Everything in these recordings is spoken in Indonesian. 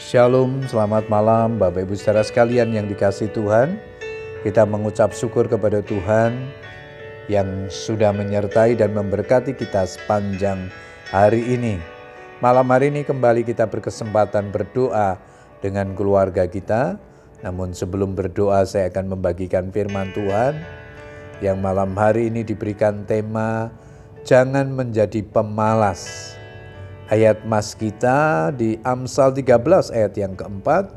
Shalom, selamat malam Bapak Ibu saudara sekalian yang dikasih Tuhan. Kita mengucap syukur kepada Tuhan yang sudah menyertai dan memberkati kita sepanjang hari ini. Malam hari ini kembali kita berkesempatan berdoa dengan keluarga kita. Namun sebelum berdoa saya akan membagikan firman Tuhan yang malam hari ini diberikan tema Jangan menjadi pemalas. Ayat mas kita di Amsal 13 ayat yang keempat.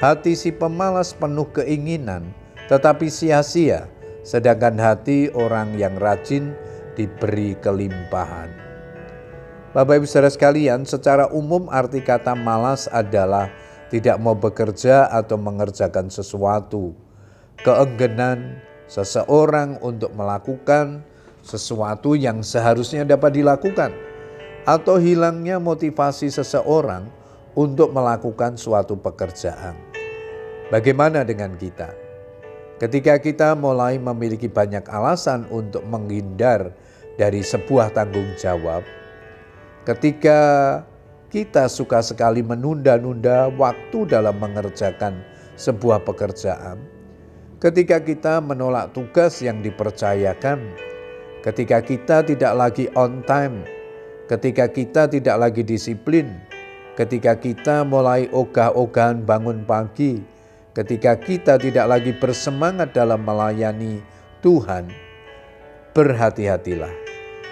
Hati si pemalas penuh keinginan tetapi sia-sia. Sedangkan hati orang yang rajin diberi kelimpahan. Bapak ibu saudara sekalian secara umum arti kata malas adalah tidak mau bekerja atau mengerjakan sesuatu. Keengganan seseorang untuk melakukan sesuatu yang seharusnya dapat dilakukan atau hilangnya motivasi seseorang untuk melakukan suatu pekerjaan. Bagaimana dengan kita? Ketika kita mulai memiliki banyak alasan untuk menghindar dari sebuah tanggung jawab, ketika kita suka sekali menunda-nunda waktu dalam mengerjakan sebuah pekerjaan, ketika kita menolak tugas yang dipercayakan, ketika kita tidak lagi on time ketika kita tidak lagi disiplin, ketika kita mulai ogah-ogahan bangun pagi, ketika kita tidak lagi bersemangat dalam melayani Tuhan, berhati-hatilah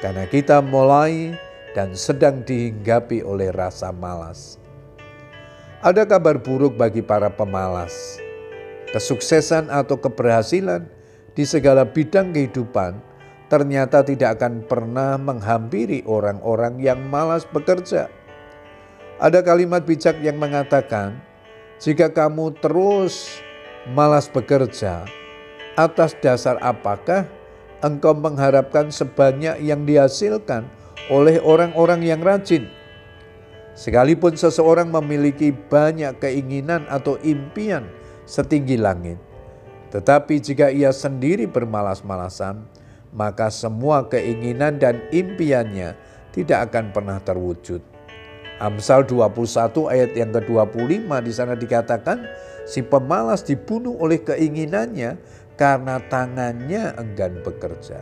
karena kita mulai dan sedang dihinggapi oleh rasa malas. Ada kabar buruk bagi para pemalas. Kesuksesan atau keberhasilan di segala bidang kehidupan ternyata tidak akan pernah menghampiri orang-orang yang malas bekerja. Ada kalimat bijak yang mengatakan, "Jika kamu terus malas bekerja, atas dasar apakah engkau mengharapkan sebanyak yang dihasilkan oleh orang-orang yang rajin?" Sekalipun seseorang memiliki banyak keinginan atau impian setinggi langit, tetapi jika ia sendiri bermalas-malasan, maka semua keinginan dan impiannya tidak akan pernah terwujud. Amsal 21 ayat yang ke-25 di sana dikatakan si pemalas dibunuh oleh keinginannya karena tangannya enggan bekerja.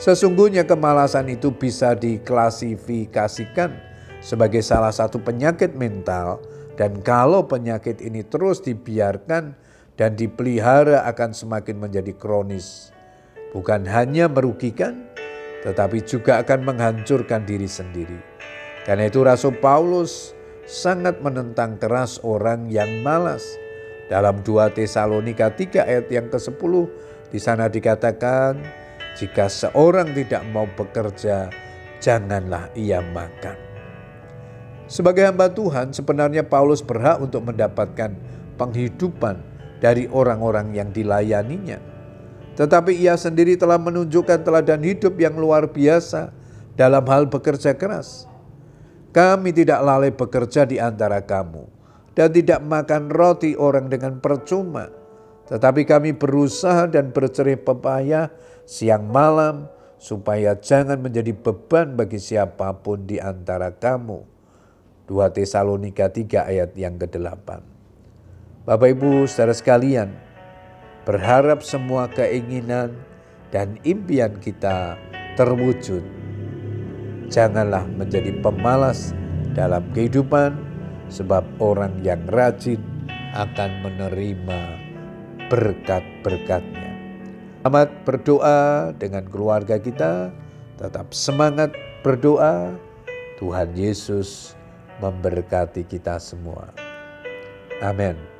Sesungguhnya kemalasan itu bisa diklasifikasikan sebagai salah satu penyakit mental dan kalau penyakit ini terus dibiarkan dan dipelihara akan semakin menjadi kronis bukan hanya merugikan, tetapi juga akan menghancurkan diri sendiri. Karena itu Rasul Paulus sangat menentang keras orang yang malas. Dalam 2 Tesalonika 3 ayat yang ke-10 di sana dikatakan, jika seorang tidak mau bekerja, janganlah ia makan. Sebagai hamba Tuhan, sebenarnya Paulus berhak untuk mendapatkan penghidupan dari orang-orang yang dilayaninya. Tetapi ia sendiri telah menunjukkan teladan hidup yang luar biasa dalam hal bekerja keras. Kami tidak lalai bekerja di antara kamu dan tidak makan roti orang dengan percuma. Tetapi kami berusaha dan bercerih pepaya siang malam supaya jangan menjadi beban bagi siapa pun di antara kamu. 2 Tesalonika 3 ayat yang ke-8. Bapak Ibu saudara sekalian, berharap semua keinginan dan impian kita terwujud. Janganlah menjadi pemalas dalam kehidupan, sebab orang yang rajin akan menerima berkat-berkatnya. Selamat berdoa dengan keluarga kita, tetap semangat berdoa. Tuhan Yesus memberkati kita semua. Amin.